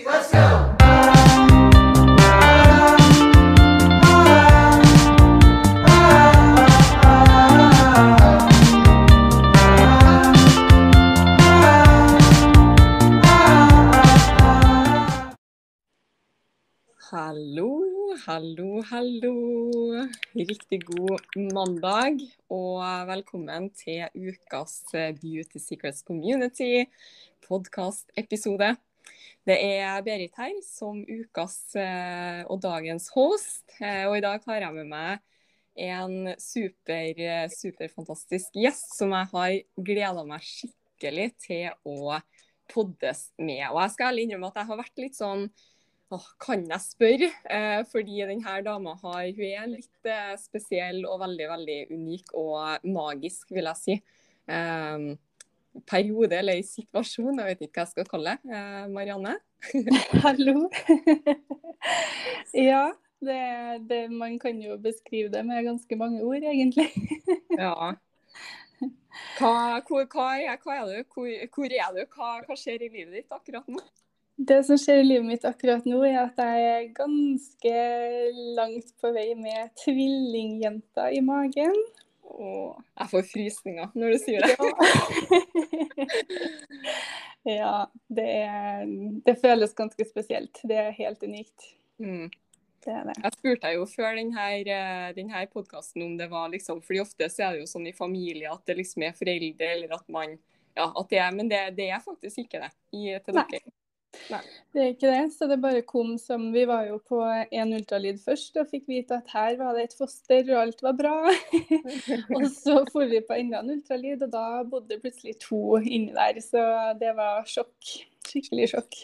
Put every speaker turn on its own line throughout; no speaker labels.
let's go!
Hallo, hallo, hallo. Riktig god mandag, og velkommen til ukas eh, Beauty Secrets Community podkast-episode. Det er Berit her som ukas eh, og dagens host, eh, og i dag har jeg med meg en super, eh, superfantastisk gjest som jeg har gleda meg skikkelig til å poddes med. Og jeg skal innrømme at jeg har vært litt sånn Åh, kan jeg spørre? Fordi denne dama har, hun er litt spesiell og veldig veldig unik og magisk, vil jeg si. Periode eller situasjon, jeg vet ikke hva jeg skal kalle det. Eh, Marianne?
Hallo. ja, det, det, man kan jo beskrive det med ganske mange ord, egentlig.
Ja. Hva, hvor, hva, er, hva er du? Hvor, hvor er du? Hva, hva skjer i livet ditt akkurat nå?
Det som skjer i livet mitt akkurat nå, er at jeg er ganske langt på vei med tvillingjenta i magen.
Åh, jeg får frysninger når du sier det.
Ja, ja det, er, det føles ganske spesielt. Det er helt unikt.
Mm.
Det det.
Jeg spurte deg jo før denne, denne podkasten om det var liksom fordi ofte så er det jo sånn i familie at det liksom er foreldre, eller at man Ja, at det er Men det, det er faktisk ikke det i, til dere. Nei.
Det er ikke det, så det bare kom som Vi var jo på en ultralyd først og fikk vite at her var det et foster og alt var bra. og så for vi på enda en ultralyd, og da bodde plutselig to inni der. Så det var sjokk. Skikkelig sjokk.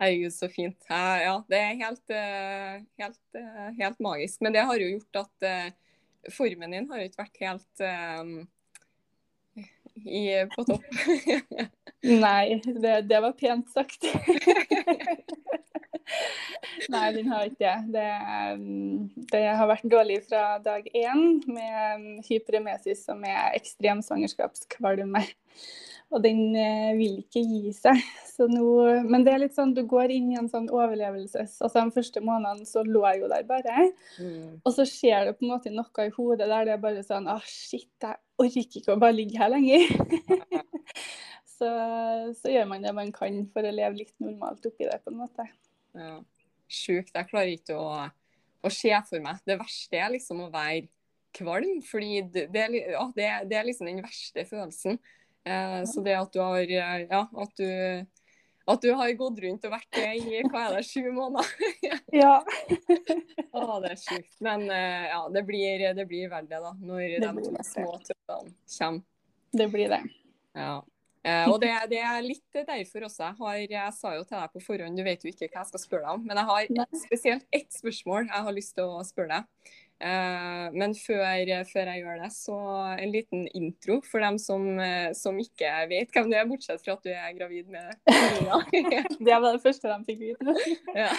Herregud, så fint. Ja, det er helt, eh, helt, eh, helt magisk. Men det har jo gjort at eh, formen din har jo ikke vært helt i, på topp.
Nei, det, det var pent sagt. Nei, den har ikke det. um, Det har vært dårlig fra dag én med um, hyperemesis som er ekstrem svangerskapskvalme. Og den eh, vil ikke gi seg. Så nå, men det er litt sånn, du går inn i en sånn overlevelses... Altså De første månedene så lå jeg jo der bare.
Mm.
Og så skjer det på en måte noe i hodet der det er bare sånn ah, shit, jeg orker ikke å bare ligge her lenger. så, så gjør man det man kan for å leve litt normalt oppi det, på en måte.
Ja. Sjukt. Jeg klarer ikke å, å se for meg. Det verste er liksom å være kvalm, fordi det, det, ja, det, det er liksom den verste følelsen. Eh, så det at du har eh, Ja, at du at du har gått rundt og vært det i hva er det, sju måneder.
Ja.
Å, det er sjukt. Men eh, ja, det blir, det blir det, da. Når
Det
de to små tøffene kommer.
Det blir det.
Ja. Eh, og det, det er litt derfor også jeg har Jeg sa jo til deg på forhånd, du vet jo ikke hva jeg skal spørre deg om, men jeg har spesielt ett spørsmål jeg har lyst til å spørre deg. Eh, men før, før jeg gjør det, så en liten intro for dem som, eh, som ikke vet hvem du er, bortsett fra at du er gravid med Nina.
Det var det første de fikk vite.
ja.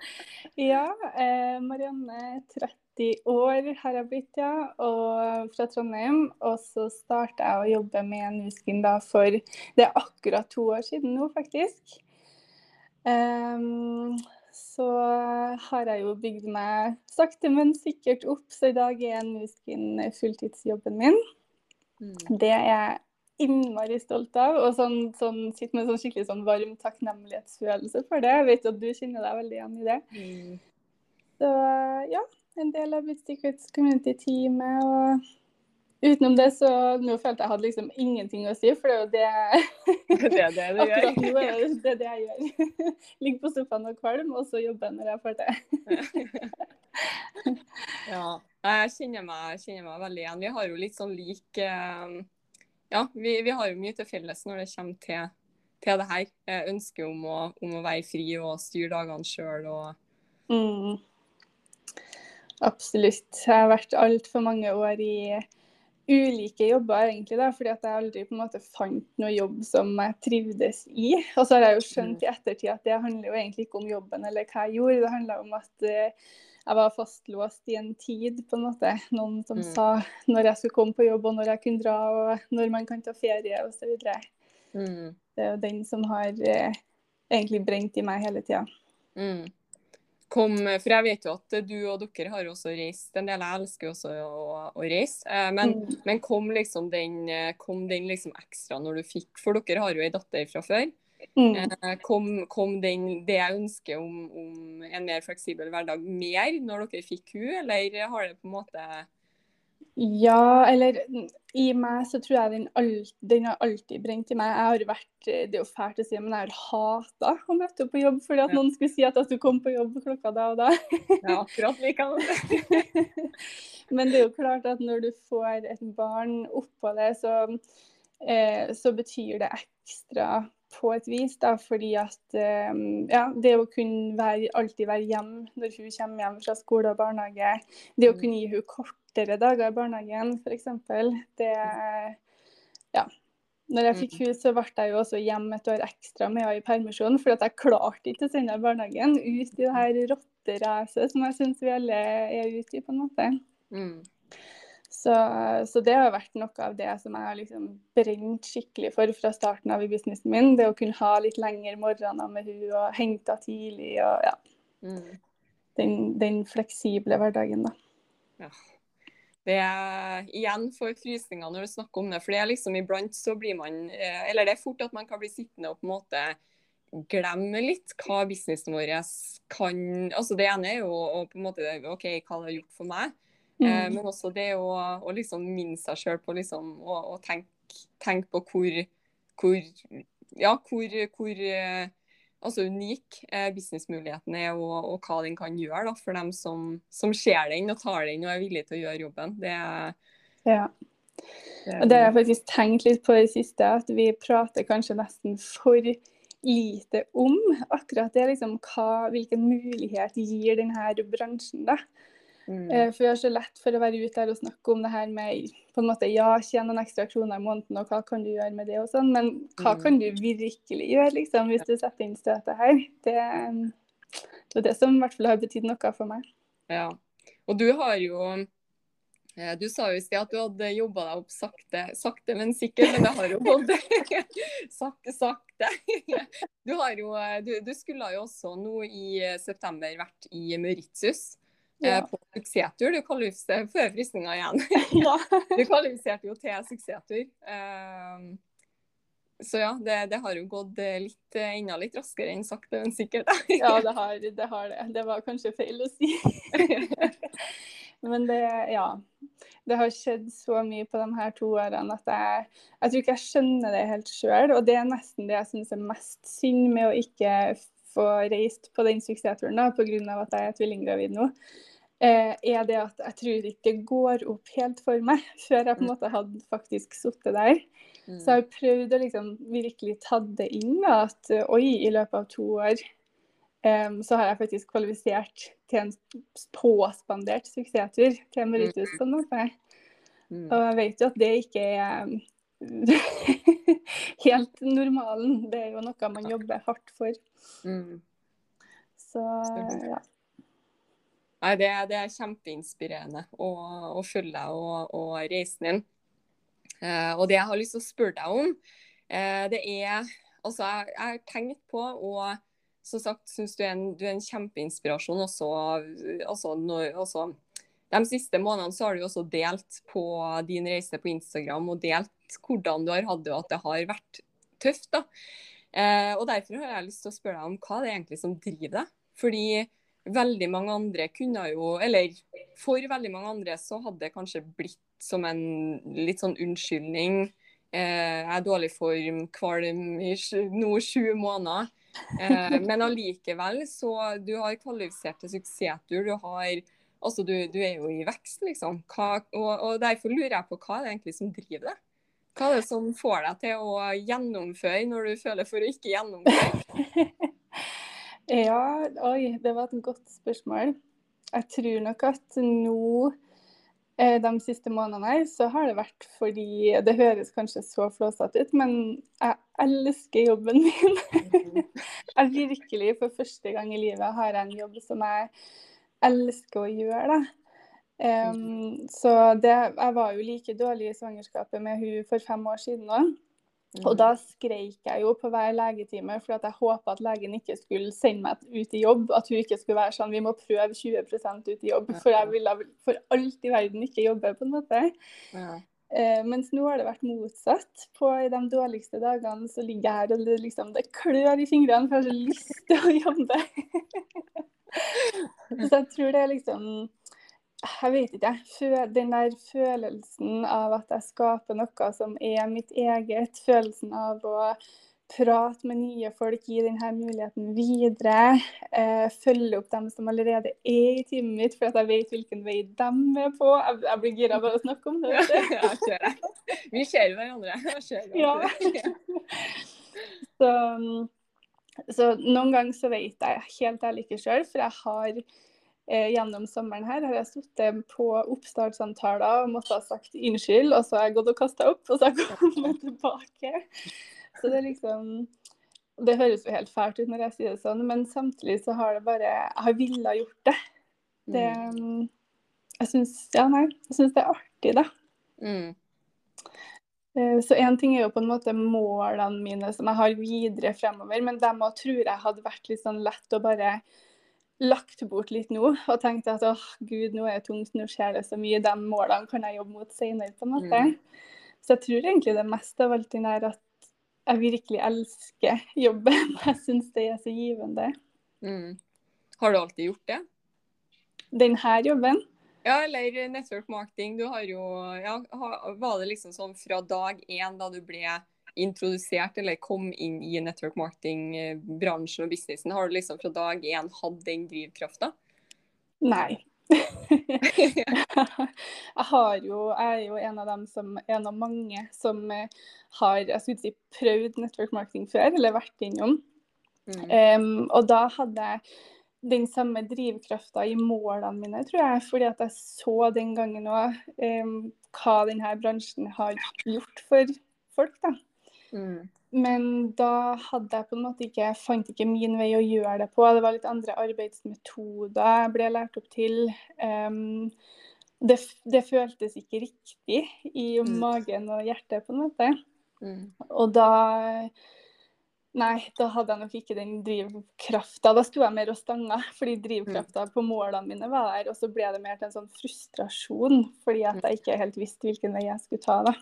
Ja, eh, Marianne, 30 år har jeg blitt, ja, og fra Trondheim. Og så starta jeg å jobbe med Nuskin da for Det er akkurat to år siden nå, faktisk. Ehm, så har jeg jo bygd meg sakte, men sikkert opp, så i dag er Nuskin fulltidsjobben min.
Mm.
Det er jeg innmari stolt av, og sånn, sånn, sitter med sånn skikkelig sånn varm takknemlighetsfølelse for det. Jeg vet at du kjenner deg veldig igjen i det.
Mm.
Så ja, en del av Beauty Secrets Community-teamet. og Utenom det, så nå følte jeg jeg hadde liksom ingenting å si, for det er jo det
Det er det du gjør.
Akkurat nå er det det, det jeg gjør. Ligger på sofaen og kvalm, og så jobbe når jeg får det.
Ja, jeg kjenner meg, jeg kjenner meg veldig igjen. Vi har jo litt sånn lik eh, Ja, vi, vi har jo mye til felles når det kommer til, til det her. Eh, Ønsket om om å være fri og styre dagene sjøl og
Mm. Absolutt. Jeg har vært altfor mange år i ulike jobber, egentlig, da, fordi at jeg aldri på en måte fant noe jobb som jeg trivdes i. Og så har jeg jo skjønt i ettertid at det handler jo egentlig ikke om jobben eller hva jeg gjorde, det handla om at eh, jeg var fastlåst i en tid, på en måte. Noen som
Mm.
sa når jeg skulle komme på jobb, og når jeg kunne dra, og når man kan ta ferie, osv.
mm.
Det er jo den som har eh, egentlig brent i meg hele tida.
Mm. Kom, for jeg vet jo at du og dere har jo også reist en del. Jeg elsker jo også å, å reise. Eh, men,
Mm.
men kom liksom den, kom den liksom ekstra når du fikk For dere har jo ei datter fra før.
Mm.
Eh, Kom, kom den, det jeg ønsker om, om en mer fleksibel hverdag mer når dere fikk hun, eller har det på en måte
Ja, eller i meg så tror jeg den, alt, den har alltid brent i meg. Jeg har vært, det er jo fælt å si, men jeg har hata å møte opp på jobb fordi at
Ja.
noen skulle si at, at du kom på jobb klokka da og da.
Ja, akkurat likevel.
Men det er jo klart at når du får et barn oppå det, så, eh, så betyr det ekstra på et vis. Da, fordi at eh, ja, det å kunne være, alltid være hjemme når hun kommer hjem fra skole og barnehage, det å
Mm.
kunne gi hun kortere dager i barnehagen f.eks., det Ja. Når jeg fikk
Mm.
hus, så ble jeg jo også hjemme et år ekstra med henne i permisjon, for jeg klarte ikke å sende henne i barnehagen ut i det her rotteracet som jeg syns vi alle er ute i, på en måte.
Mm.
Så, så det har vært noe av det som jeg har liksom brent skikkelig for fra starten av i businessen min. Det å kunne ha litt lengre morgener med hun og hente tidlig og ja,
Mm.
den, den fleksible hverdagen, da.
Ja. Det er igjen for frysninger når du snakker om det. For det er liksom iblant så blir man eh, Eller det er fort at man kan bli sittende og på en måte glemme litt hva businessen vår kan Altså det ene er jo å på en måte OK, hva det har gjort for meg? Eh,
Mm.
men også det å, å liksom minne seg sjøl på liksom å, å tenke tenke, på hvor, hvor Ja, hvor, hvor eh, altså unik eh, businessmuligheten er, og, og hva den kan gjøre da, for dem som, som ser den og tar den og er villig til å gjøre jobben. Det, er-
Ja. Og det har jeg faktisk tenkt litt på i det siste, at vi prater kanskje nesten for lite om akkurat det. liksom hva, Hvilken mulighet gir denne bransjen, da.
Mm,
Eh, For vi har så lett for å være ute der og snakke om det her med på en måte, ja, tjene noen ekstra kroner i måneden, og hva kan du gjøre med det og sånn, men hva
Mm.
kan du virkelig gjøre, liksom, hvis du setter inn støtet her? Det, det er det som i hvert fall har betydd noe for meg.
ja. Og du har jo eh, Du sa jo i sted at du hadde jobba deg opp sakte, sakte, men sikkert, men det har jo holdt sakte, sakte. Du, har jo, eh, du, du skulle jo også nå i september vært i Mauritius. Eh,
Ja.
På suksesstur. Du kvalifiserte før frysninga igjen.
Ja.
Du kvalifiserte jo til suksesstur. Eh, så ja, det, det har jo gått eh, litt, eh, enda litt raskere enn sakte, men sikkert.
Ja, det har, det har det. Det var kanskje feil å si. Men det, ja. Det har skjedd så mye på de her to årene at jeg, jeg tror ikke jeg skjønner det helt sjøl. Og det er nesten det jeg syns er mest synd med å ikke få reist på den suksessturen, pga. at jeg er tvillinggravid nå. Eh, er det at jeg tror ikke det går opp helt for meg før jeg på en måte hadde faktisk sittet der. Så jeg har prøvd å liksom virkelig ta det inn. Da, at oi, i løpet av to år um, så har jeg faktisk kvalifisert til en påspandert suksesstur til Meritus på en måte.
Mm.
Og jeg vet jo at det ikke er em, helt normalen. Det er jo noe man jobber hardt for.
Mm.
Så ja.
Nei, det, det er kjempeinspirerende å, å følge deg og, og reisen din. Eh, og det jeg har lyst til å spørre deg om, eh, det er Altså, jeg, har tenkt på, og som sagt syns du, en- du er en kjempeinspirasjon også. altså, når, altså de siste månedene så har du også delt på din reise på Instagram og delt hvordan du har hatt det, og at det har vært tøft. da. Eh, og Derfor har jeg lyst til å spørre deg om hva det er egentlig som driver deg. Fordi veldig mange andre kunne jo Eller for veldig mange andre så hadde det kanskje blitt som en litt sånn unnskyldning. Eh, jeg er dårlig form, kvalm i nå sju måneder. Eh, men allikevel, så du har kvalifisert til suksesstur. Du har Altså, du, du er jo i vekst, liksom. Hva, og, og derfor lurer jeg på hva det er egentlig som driver deg? Hva er det som får deg til å gjennomføre når du føler for å ikke gjennomføre?
Ja, oi, det var et godt spørsmål. Jeg tror nok at nå eh, de siste månedene her, så har det vært fordi Det høres kanskje så flåsete ut, men jeg elsker jobben min. jeg virkelig, for første gang i livet, har jeg en jobb som jeg elsker å gjøre. da. Em, så det, jeg var jo like dårlig i svangerskapet med hun for fem år siden òg. Og da skreik jeg jo på hver legetime for at jeg håpa at legen ikke skulle sende meg ut i jobb. At hun ikke skulle være sånn vi må prøve 20% ut i jobb. For jeg ville for alt i verden ikke jobbe, på en måte.
Ja.
Eh, mens nå har det vært motsatt. På de dårligste dagene så ligger jeg her og det, liksom, det klør i fingrene, for jeg har så lyst til å jobbe. så jeg tror det er liksom Jeg vet ikke, jeg. Den der følelsen av at jeg skaper noe som er mitt eget. Følelsen av å prate med nye folk, gi denne muligheten videre. Eh, følge opp dem som allerede er i teamet mitt, for at jeg vet hvilken vei de er på. Jeg, blir gira bare å snakke om det.
Ja, kjører. jeg. Vi ser hverandre. Jeg
Ja. Så, så noen ganger så vet jeg helt ærlig ikke sjøl, for jeg har gjennom sommeren her har jeg sittet på oppstartssamtaler og måtte ha sagt unnskyld, og så har jeg gått og kasta opp, og så har jeg kommet tilbake. Så det er liksom Det høres jo helt fælt ut når jeg sier det sånn, men samtidig så har det bare Jeg har villet gjort det. Det. Jeg syns Ja, nei. Jeg syns det er artig, da.
Mm.
Eh, Så én ting er jo på en måte målene mine som jeg har videre fremover, men dem òg tror jeg hadde vært litt sånn lett å bare lagt bort litt nå. Og tenkt at åh, gud, nå er det tungt, nå skjer det så mye. De målene kan jeg jobbe mot senere, på en måte.
Mm.
Så jeg tror egentlig det meste av alt den der at jeg virkelig elsker jobben. Jeg syns det er så givende.
Mm. Har du alltid gjort det?
Den her jobben
Ja, eller network marketing. Du har jo ja, Var det liksom sånn fra dag én da du ble introdusert eller kom inn i network marketing-bransjen og businessen, har du liksom fra dag én hatt den drivkrafta?
Nei. jeg har jo, jeg er jo en av dem som en av mange som eh, har jeg skulle si, prøvd network marketing før, eller vært innom.
Mm.
Um, og da hadde jeg den samme drivkrafta i målene mine, tror jeg. Fordi at jeg så den gangen òg hva denne bransjen har gjort for folk. da.
Mm.
Men da hadde jeg på en måte ikke, fant ikke min vei å gjøre det på. Det var litt andre arbeidsmetoder jeg ble lært opp til. Um, det, det føltes ikke riktig i
Mm.
magen og hjertet, på en måte.
Mm.
Og da Nei, da hadde jeg nok ikke den drivkrafta. Da sto jeg mer og stanga, fordi drivkrafta på målene mine var der. Og så ble det mer til en sånn frustrasjon, fordi at jeg ikke helt visste hvilken vei jeg skulle ta. da.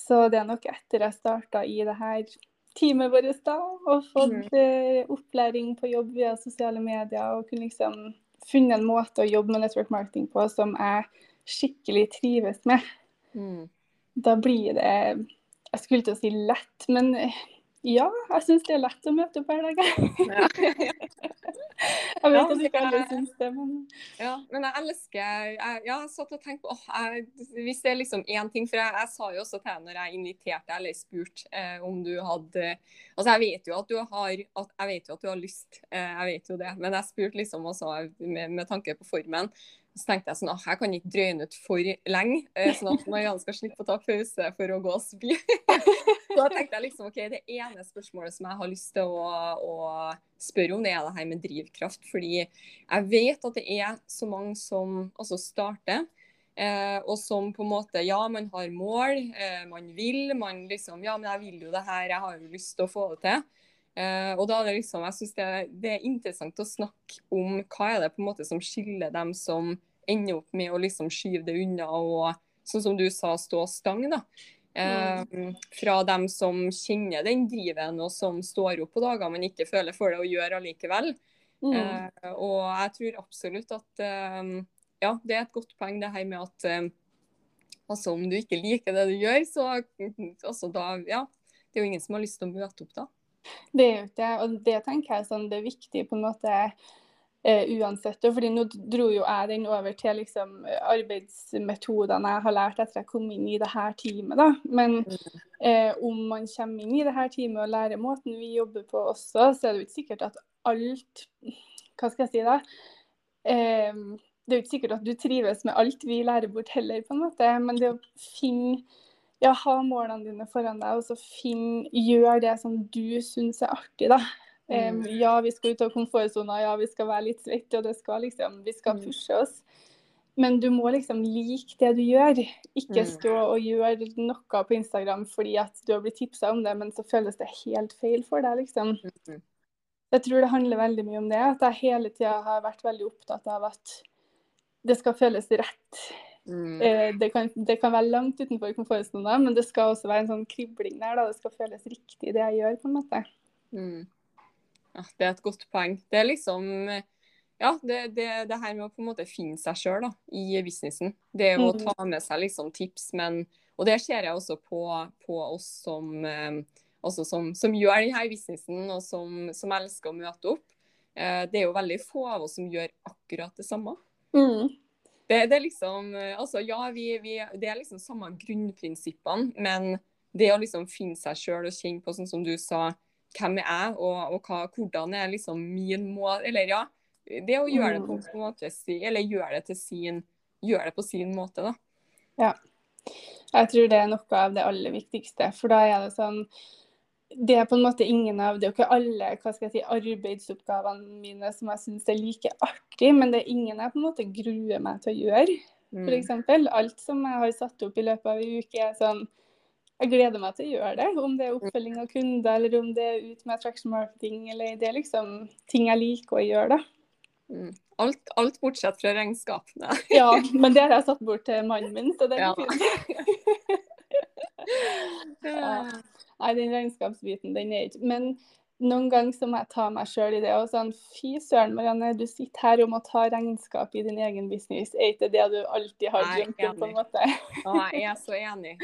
Så det er nok etter jeg starta i det her teamet vårt da, og fått mm. opplæring på jobb via sosiale medier, og kunne liksom funnet en måte å jobbe med network marketing på som jeg skikkelig trives med
Mm.
da blir det Jeg skulle til å si lett, men ja, jeg syns det er lett å møte opp hver dag. jeg. Jeg vet
Ja,
at ikke alle syns det, men
Ja, men jeg elsker Jeg, jeg satt og tenkte på åh, jeg, Hvis det er liksom én ting For jeg, jeg sa jo også til deg når jeg inviterte eller spurte eh, om du hadde Altså, jeg vet jo at du har at, Jeg vet jo at du har lyst, eh, jeg vet jo det. Men jeg spurte liksom også med, med tanke på formen. Så tenkte jeg sånn at jeg kan ikke drøye ut for lenge, eh, sånn at Marianne skal slippe å ta pause for å gå og spy. Da tenkte jeg liksom, ok, Det ene spørsmålet som jeg har lyst til å, å spørre om, det er det her med drivkraft. Fordi jeg vet at det er så mange som altså starter, eh, og som på en måte Ja, man har mål, eh, man vil. Man liksom Ja, men jeg vil jo det her, jeg har jo lyst til å få det til. Eh, og da er det liksom, jeg synes det, det er interessant å snakke om hva er det på en måte som skiller dem som ender opp med å liksom skyve det unna og sånn som du sa, stå stang. da. Eh, fra dem som kjenner den driven og som står opp på dager men ikke føler for det og gjør allikevel.
mm.
Uh, og jeg tror absolutt at ja, det er et godt poeng det her med at altså om du ikke liker det du gjør, så altså da, ja, det er jo ingen som har lyst til å møte opp da.
Det jo ikke det. Og det tenker jeg sånn, det er viktig på en måte uh, uansett. og fordi nå dro jo jeg den over til liksom arbeidsmetodene jeg har lært etter jeg kom inn i det her teamet. da. Men uh, om man kommer inn i det her teamet og lærer måten vi jobber på også, så er det jo ikke sikkert at alt Hva skal jeg si da? Uh, det er jo ikke sikkert at du trives med alt vi lærer bort heller, på en måte. Men det å finne ja, ha målene dine foran deg, og så finn, gjør det som du syns er artig, da. Em, ja, vi skal ut av komfortsona, ja, vi skal være litt svette, og det skal liksom, vi skal
Mm.
pushe oss. Men du må liksom like det du gjør. Ikke
Mm.
stå og gjøre noe på Instagram fordi at du har blitt tipsa om det, men så føles det helt feil for deg, liksom. Jeg tror det handler veldig mye om det. At jeg hele tida har vært veldig opptatt av at det skal føles rett.
Mm.
Eh, Det kan, det kan være langt utenfor komfortsona, men det skal også være en sånn kribling der. Da. Det skal føles riktig, det jeg gjør, på en måte.
Mm. Ja, det er et godt poeng. Det er liksom Ja, det, det, det her med å på en måte finne seg sjøl i businessen. Det er å
Mm.
ta med seg liksom tips, men Og det ser jeg også på, på oss som, eh, også som, som gjør denne businessen, og som, som elsker å møte opp. Eh, det er jo veldig få av oss som gjør akkurat det samme. Det, det er liksom eh, Altså, ja, vi, vi, det er liksom samme grunnprinsippene, men det å liksom finne seg sjøl og kjenne på, sånn som du sa, hvem er jeg, og, og hva, hvordan er liksom min mål Eller ja, det å gjøre det på en måte Eller gjøre det til sin Gjøre det på sin måte, da. Ja.
Jeg tror det er noe av det aller viktigste. For da er det sånn Det er på en måte ingen av Det er jo ikke alle hva skal jeg si, arbeidsoppgavene mine som jeg syns er like artig, men det er ingen jeg på en måte gruer meg til å gjøre.
Mm.
Eksempel, alt som jeg har satt opp i løpet av en uke, er sånn Jeg gleder meg til å gjøre det. Om det er oppfølging av kunder, eller om det er ut med attraction marketing, eller det er liksom ting jeg liker å gjøre, da.
Mm. Alt, alt bortsett fra regnskapene.
Ja, men det har jeg satt bort til mannen min, så det er
Ja.
fint. Ja. Nei, den regnskapsbiten, den er ikke Men noen ganger så må jeg ta meg sjøl i det. og sånn, Fy søren, Marianne, du sitter her og må ta regnskap i din egen business. Er ikke det du alltid har drømt om, på en måte?
Ja, jeg er så enig.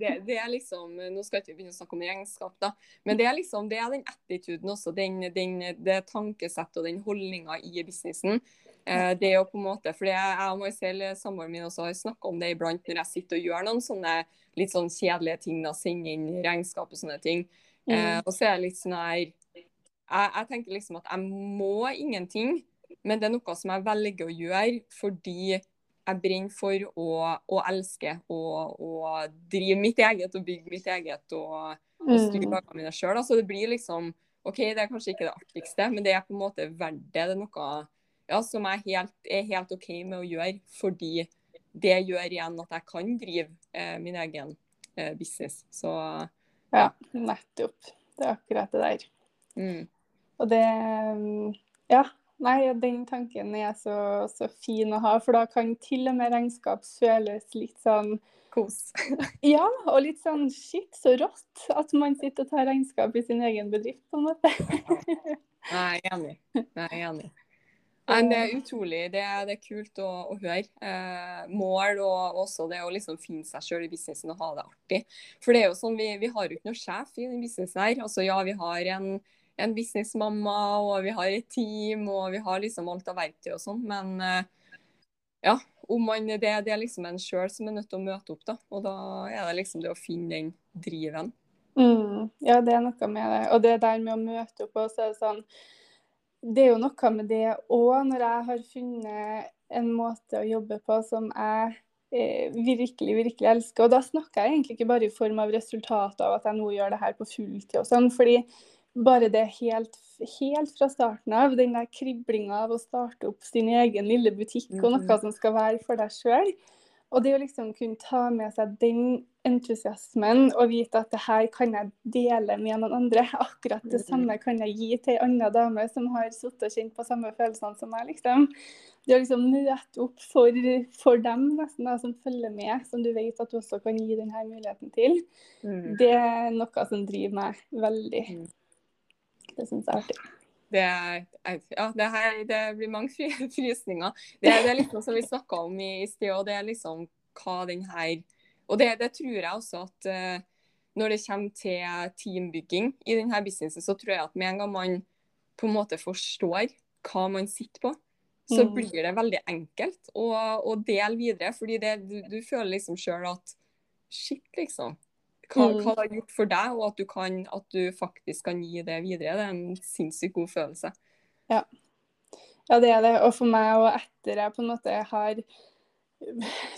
Det, det er liksom, Nå skal jeg ikke begynne å snakke om regnskap, da, men det er liksom, det er den attituden også, den, den, det tankesettet og den holdninga i businessen. Eh, det er jo på en måte, for jeg og Marcel, samboeren min, også har snakka om det iblant når jeg sitter og gjør noen sånne litt sånn kjedelige ting, da, Sende inn regnskap og sånne ting. Eh,
Mm.
og så er jeg litt sånn her jeg, jeg tenker liksom at jeg må ingenting, men det er noe som jeg velger å gjøre fordi jeg brenner for å, å elske og, og drive mitt eget og bygge mitt eget og, og styre
Mm.
dagene mine sjøl. Så det blir liksom OK, det er kanskje ikke det artigste, men det er på en måte verdt det. Det er noe ja, som jeg helt, er helt OK med å gjøre, fordi det gjør igjen at jeg kan drive eh, min egen eh, business. Så
Ja, nettopp. Det er akkurat det der.
mm,
Og det Ja. Nei, den tanken er så, så fin å ha, for da kan til og med regnskap føles litt sånn
kos.
Ja, og litt sånn shit, så rått at man sitter og tar regnskap i sin egen bedrift, på en måte.
Jeg er enig. Jeg er enig. Det er utrolig. Det er, det er kult å, å høre. Eh, mål og også det å liksom finne seg sjøl i businessen og ha det artig. For det er jo sånn, vi, vi har jo ikke noe sjef i den businessen her. Altså ja, vi har en, en businessmamma, og vi har et team, og vi har liksom alt av verktøy og sånn. Men eh, ja, om man, det, det er liksom en sjøl som er nødt til å møte opp, da. Og da er det liksom det å finne den driven.
Mm, ja, det er noe med det. Og det der med å møte opp også, er det sånn Det er jo noe med det òg, når jeg har funnet en måte å jobbe på som jeg eh, virkelig, virkelig elsker. Og da snakker jeg egentlig ikke bare i form av resultatet av at jeg nå gjør det her på fulltid og sånn. fordi bare det helt, helt fra starten av, den der kriblinga av å starte opp sin egen lille butikk og
Mhm.
noe som skal være for deg sjøl. Og det å liksom kunne ta med seg den entusiasmen og vite at det her kan jeg dele med noen andre. Akkurat det
Mhm.
samme kan jeg gi til ei anna dame som har sittet og kjent på samme følelsene som meg. liksom. Det å liksom møte opp for, for dem nesten da, som følger med, som du vet at du også kan gi denne muligheten til, det er noe som driver meg veldig.
Mm.
Det syns jeg er artig.
Det, er- ja, det, her, det blir mange frysninger. Det, det er liksom som vi snakka om i, i sted, og det er liksom hva den her Og det, det tror jeg også at eh, når det kommer til teambygging i denne businessen, så tror jeg at med en gang man på en måte forstår hva man sitter på, så
Mm.
blir det veldig enkelt å, å dele videre. Fordi det, du, du føler liksom sjøl at shit, liksom. Hva,
Mm.
hva det har gjort for deg, og at du, kan, at du faktisk kan gi det videre. Det er en sinnssykt god følelse.
Ja, det er det. Og for meg, og etter jeg på en måte har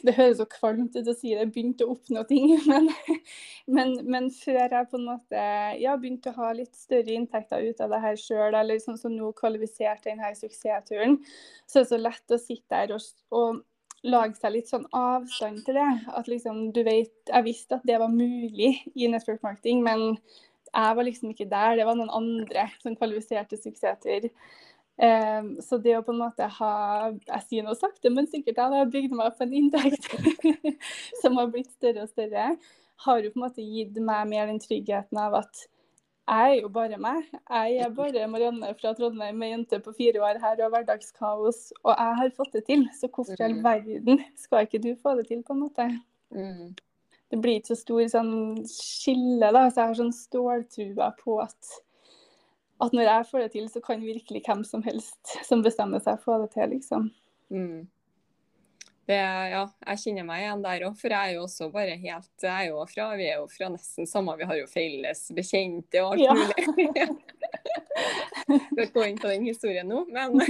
Det høres så kvalmt ut å si det, begynte å oppnå ting. Men, men, men før jeg på en måte ja, begynte å ha litt større inntekter ut av det her sjøl, eller sånn som nå kvalifiserte denne suksessturen, så er det så lett å sitte der og, og lage seg litt sånn avstand til det. At liksom, du vet, Jeg visste at det var mulig i network marketing, men jeg var liksom ikke der. Det var noen andre som kvalifiserte suksesser. Um, så det å på en måte ha Jeg sier noe sakte, men sikkert jeg har bygd meg opp en inntekt som har blitt større og større, har jo på en måte gitt meg mer den tryggheten av at jeg er jo bare meg. Jeg er bare Marianne fra Trondheim, ei jente på fire år her og hverdagskaos. Og jeg har fått det til, så hvorfor i all
Mm.
verden skal ikke du få det til, på en måte?
Mm.
Det blir ikke så stor sånn skille, da. Så jeg har sånn ståltrua på at, at når jeg får det til, så kan virkelig hvem som helst som bestemmer seg, få det til, liksom.
Mm. Det, ja, jeg kjenner meg igjen der òg, for jeg er jo også bare helt jeg er jo fra, Vi er jo fra nesten samme, vi har jo felles bekjente og alt
Ja.
mulig. Skal ikke gå inn på den historien nå, men,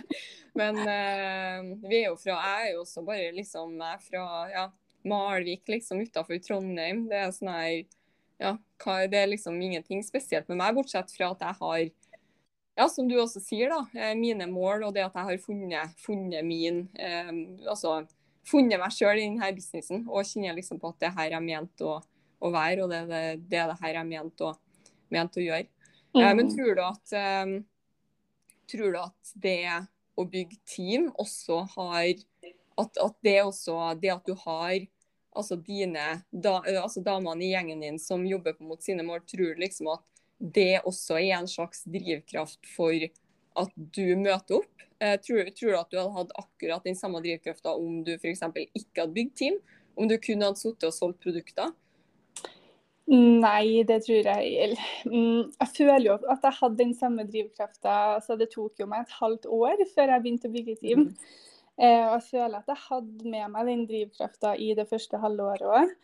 men uh, vi er jo fra Jeg er jo også bare liksom jeg er fra ja, Malvik, liksom utafor Trondheim. Det er sånn her ja, hva, Det er liksom ingenting spesielt med meg, bortsett fra at jeg har ja, som du også sier, da, eh, mine mål og det at jeg har funnet, funnet min eh, Altså funnet meg sjøl i denne businessen og kjenner liksom på at det her er ment å, å være, og det, det, det er det her jeg er ment å, ment å gjøre. Eh, men
Mm.
tror du at eh, Tror du at det å bygge team også har At, at det også Det at du har altså dine da, altså damene i gjengen din som jobber på mot sine mål, tror liksom at det også er en slags drivkraft for at du møter opp? Eh, tror, tror du at du hadde hatt akkurat den samme drivkrafta om du f.eks. ikke hadde bygd team? Om du kun hadde sittet og solgt produkter?
Nei, det tror jeg mm, Jeg føler jo at jeg hadde den samme drivkrafta. Så det tok jo meg et halvt år før jeg begynte å bygge team. Eh, og jeg føler at jeg hadde med meg den drivkrafta i det første halvåret òg.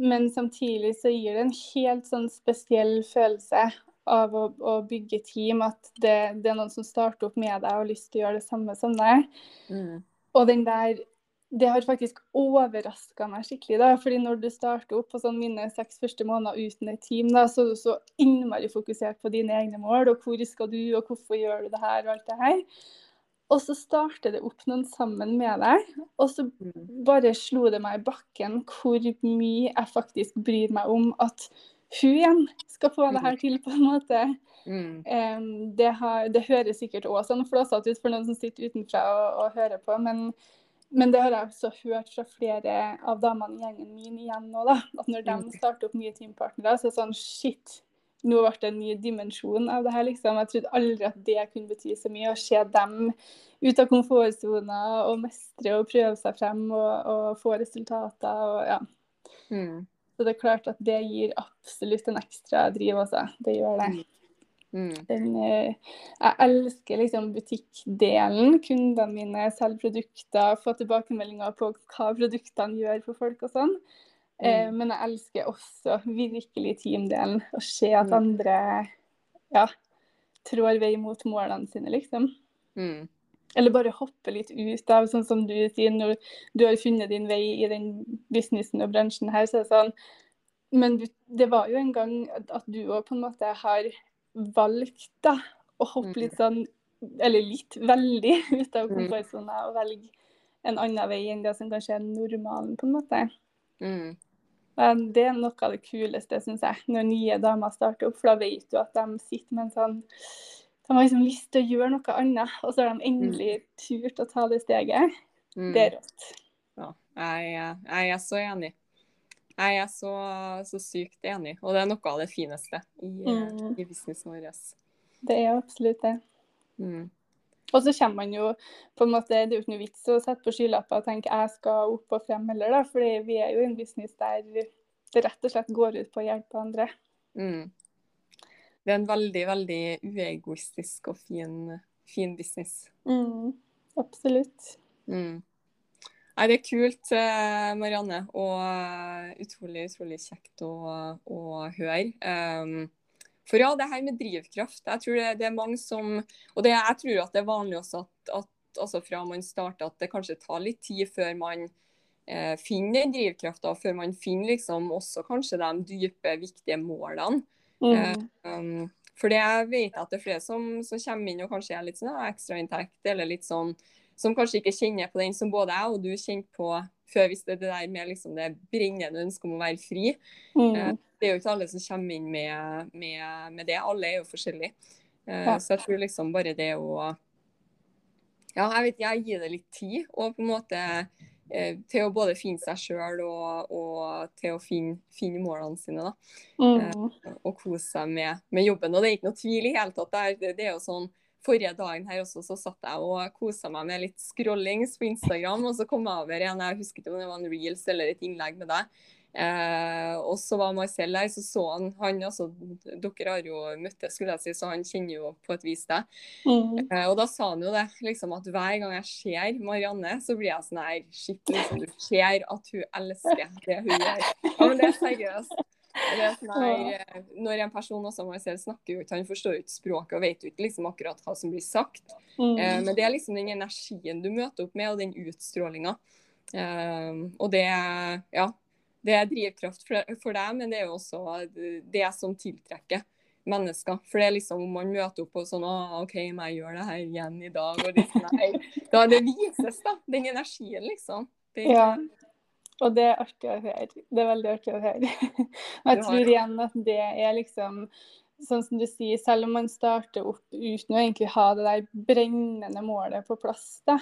Men samtidig så gir det en helt sånn spesiell følelse av å, å bygge team. At det, det er noen som starter opp med deg og har lyst til å gjøre det samme som deg.
Mm.
Og den der Det har faktisk overraska meg skikkelig. da, fordi når du starter opp på sånn mine seks første måneder uten et team, da, så er du så innmari fokusert på dine egne mål. Og hvor skal du, og hvorfor gjør du det her, og alt det her. Og så starter det opp noen sammen med deg, og så
Mm.
bare slo det meg i bakken hvor mye jeg faktisk bryr meg om at hun igjen skal få det her til, på en måte.
Mm.
Um, det, har, det høres sikkert òg sånn flåsete ut for noen som sitter utenfra og, og hører på, men, men det har jeg også hørt fra flere av damene i gjengen min igjen nå, da. At når de
Mm.
starter opp nye teampartnere, så er det sånn shit. Nå ble det en ny dimensjon av det her, liksom. Jeg trodde aldri at det kunne bety så mye. Å se dem ut av komfortsona og mestre og prøve seg frem og, og få resultater og ja.
Mm.
Så det er klart at det gir absolutt en ekstra driv, altså. Det gjør det.
Mm.
Den, eh, jeg elsker liksom butikkdelen. Kundene mine selger produkter, få tilbakemeldinger på hva produktene gjør for folk og sånn. Eh,
Mm.
men jeg elsker også virkelig teamdelen. Å se at
Mm.
andre ja, trår vei mot målene sine, liksom.
Mm.
Eller bare hoppe litt ut av, sånn som du sier, når du har funnet din vei i den businessen og bransjen her, så er det sånn Men du, det var jo en gang at, du òg på en måte har valgt da, å hoppe litt sånn Eller litt, veldig ut av
Mm.
komfortsona og velge en annen vei enn det som kanskje er normalen, på en måte.
Mm.
Men det er noe av det kuleste, syns jeg, når nye damer starter opp. For da vet du at de sitter med en sånn De har liksom lyst til å gjøre noe annet, og så har de endelig turt å ta det steget.
Mm.
Det er rått.
Ja, jeg, jeg er så enig. Jeg er så, så sykt enig, og det er noe av det fineste i,
Mm.
i businessen vår.
Det er absolutt det.
Mm.
Og så kommer man jo på en måte, Det er jo ikke noe vits å sette på skylapper og tenke jeg skal opp og frem heller, da. For vi er jo i en business der det rett og slett går ut på å hjelpe andre.
Mm. Det er en veldig, veldig uegoistisk og fin, fin business.
Mm, absolutt.
Mm. Nei, det er kult, eh, Marianne, og eh, utrolig, utrolig kjekt å, å høre. Um, for ja, det her med drivkraft, jeg tror det, det er mange som Og det, jeg tror at det er vanlig også at, at altså fra man starter, at det kanskje tar litt tid før man eh, finner den drivkrafta, før man finner liksom også kanskje de dype, viktige målene.
Mm.
Um, for det jeg vet at det er flere som, som kommer inn og kanskje er litt sånn ja, ekstrainntekt, eller litt sånn som kanskje ikke kjenner på den som både jeg og du kjente på før, hvis det er det der med liksom det brennende ønsket om å være fri.
Mm.
Eh, det er jo ikke alle som kommer inn med, med, med det. Alle er jo forskjellige. Eh,
Ja.
Så jeg tror liksom bare det å Ja, jeg vet jeg gir det litt tid. Og på en måte eh, til å både finne seg sjøl og, og til å finne, finne målene sine. da
Mm.
og kose seg med, med jobben. Og det er ikke noe tvil i hele tatt. Det er, det er jo sånn, Forrige dagen her også, så satt jeg og kosa meg med litt scrollings på Instagram, og så kom jeg over en jeg husker ikke om det var en reels eller et innlegg med deg. Eh, og så var Marcel der, så så han han altså, Dere har jo møttes, skulle jeg si, så han kjenner jo på et vis deg.
Mm.
Eh, og da sa han jo det, liksom at hver gang jeg ser Marianne, så blir jeg sånn her Shit, liksom, du ser at hun elsker det hun gjør. Ja, men det er seriøst. Her, eh, når en person også meg selv snakker jo ikke, han forstår jo ikke språket og vet jo ikke liksom akkurat hva som blir sagt.
Mm.
Eh, men det er liksom den energien du møter opp med, og den utstrålinga. Eh, og det, ja, det er drivkraft for, for deg, men det er jo også det som tiltrekker mennesker. For det er liksom om man møter opp og sånn Å, OK, meg jeg gjøre det her igjen i dag? Og liksom, nei, da det vises, da. Den energien, liksom. Det,
Ja. Og det er artig å høre. Det er veldig artig å høre. Og jeg tror igjen at det er liksom Sånn som du sier, selv om man starter opp uten å egentlig ha det der brennende målet på plass, da,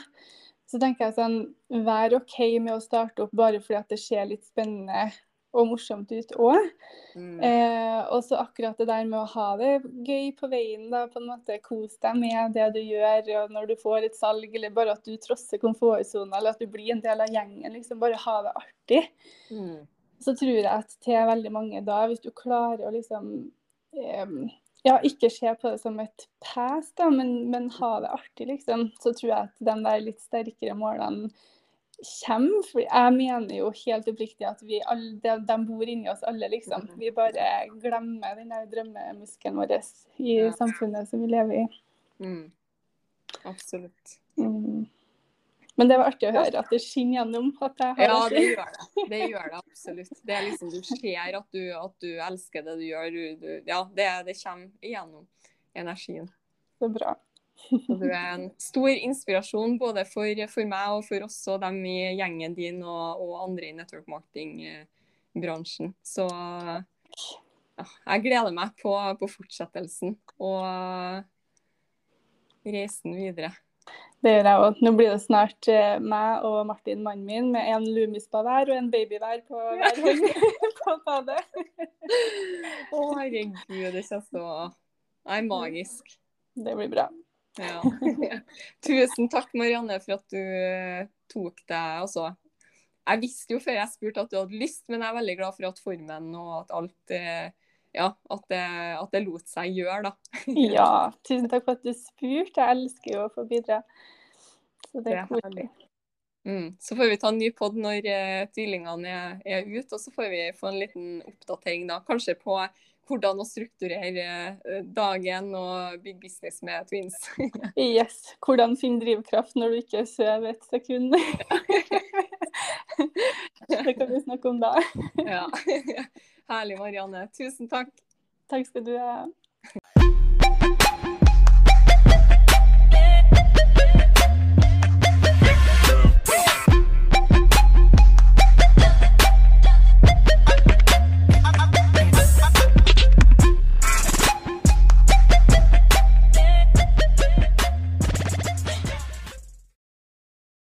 så tenker jeg sånn Vær OK med å starte opp bare fordi at det ser litt spennende og morsomt ut òg.
Mm.
Eh, og så akkurat det der med å ha det gøy på veien, da, på en måte kos deg med det du gjør, og når du får et salg, eller bare at du trosser komfortsona, eller at du blir en del av gjengen, liksom bare ha det artig.
Mm.
Så tror jeg at til veldig mange da, hvis du klarer å liksom eh, ja, ikke se på det som et pass, da, men, men ha det artig, liksom, så tror jeg at de der litt sterkere målene kommer. For jeg mener jo helt oppriktig at vi alle, de, de bor inni oss alle, liksom.
Mhm.
Vi bare glemmer den der drømmemuskelen vår i
Ja.
samfunnet som vi lever i.
Mm. Absolutt.
Mm. Men det var artig å høre at det skinner gjennom at jeg har
Ja,
det
gjør det. Det gjør det absolutt. Det er liksom, Du ser at du, at du elsker det du gjør. Du, du, ja, det, det kommer igjennom energien.
Så bra.
Og du er en stor inspirasjon både for, for meg og for oss og dem i gjengen din og, og andre i network marketing-bransjen. Så ja, jeg gleder meg på, på fortsettelsen og reisen videre.
Det gjør jeg òg. Nå blir det snart eh, meg og Martin, mannen min, med en lumispa hver og en baby hver på hver hånd på badet.
Å, herregud, det kjennes så er magisk.
Det blir bra.
Ja. Tusen takk, Marianne, for at du eh, tok deg altså, Jeg visste jo før jeg spurte at du hadde lyst, men jeg er veldig glad for at formen og at alt eh, Ja, at det, at det lot seg gjøre, da.
Ja, tusen takk for at du spurte. Jeg elsker jo å få bidra. Så det er koselig.
Mm. Så får vi ta en ny pod når uh, tvillingene er, er ute, og så får vi få en liten oppdatering da, kanskje på hvordan å strukturere eh, dagen og bygge business med twins.
Yes. Hvordan finne drivkraft når du ikke sover et sekund. det kan vi snakke om da.
ja. Herlig, Marianne. Tusen takk.
Takk skal du ha.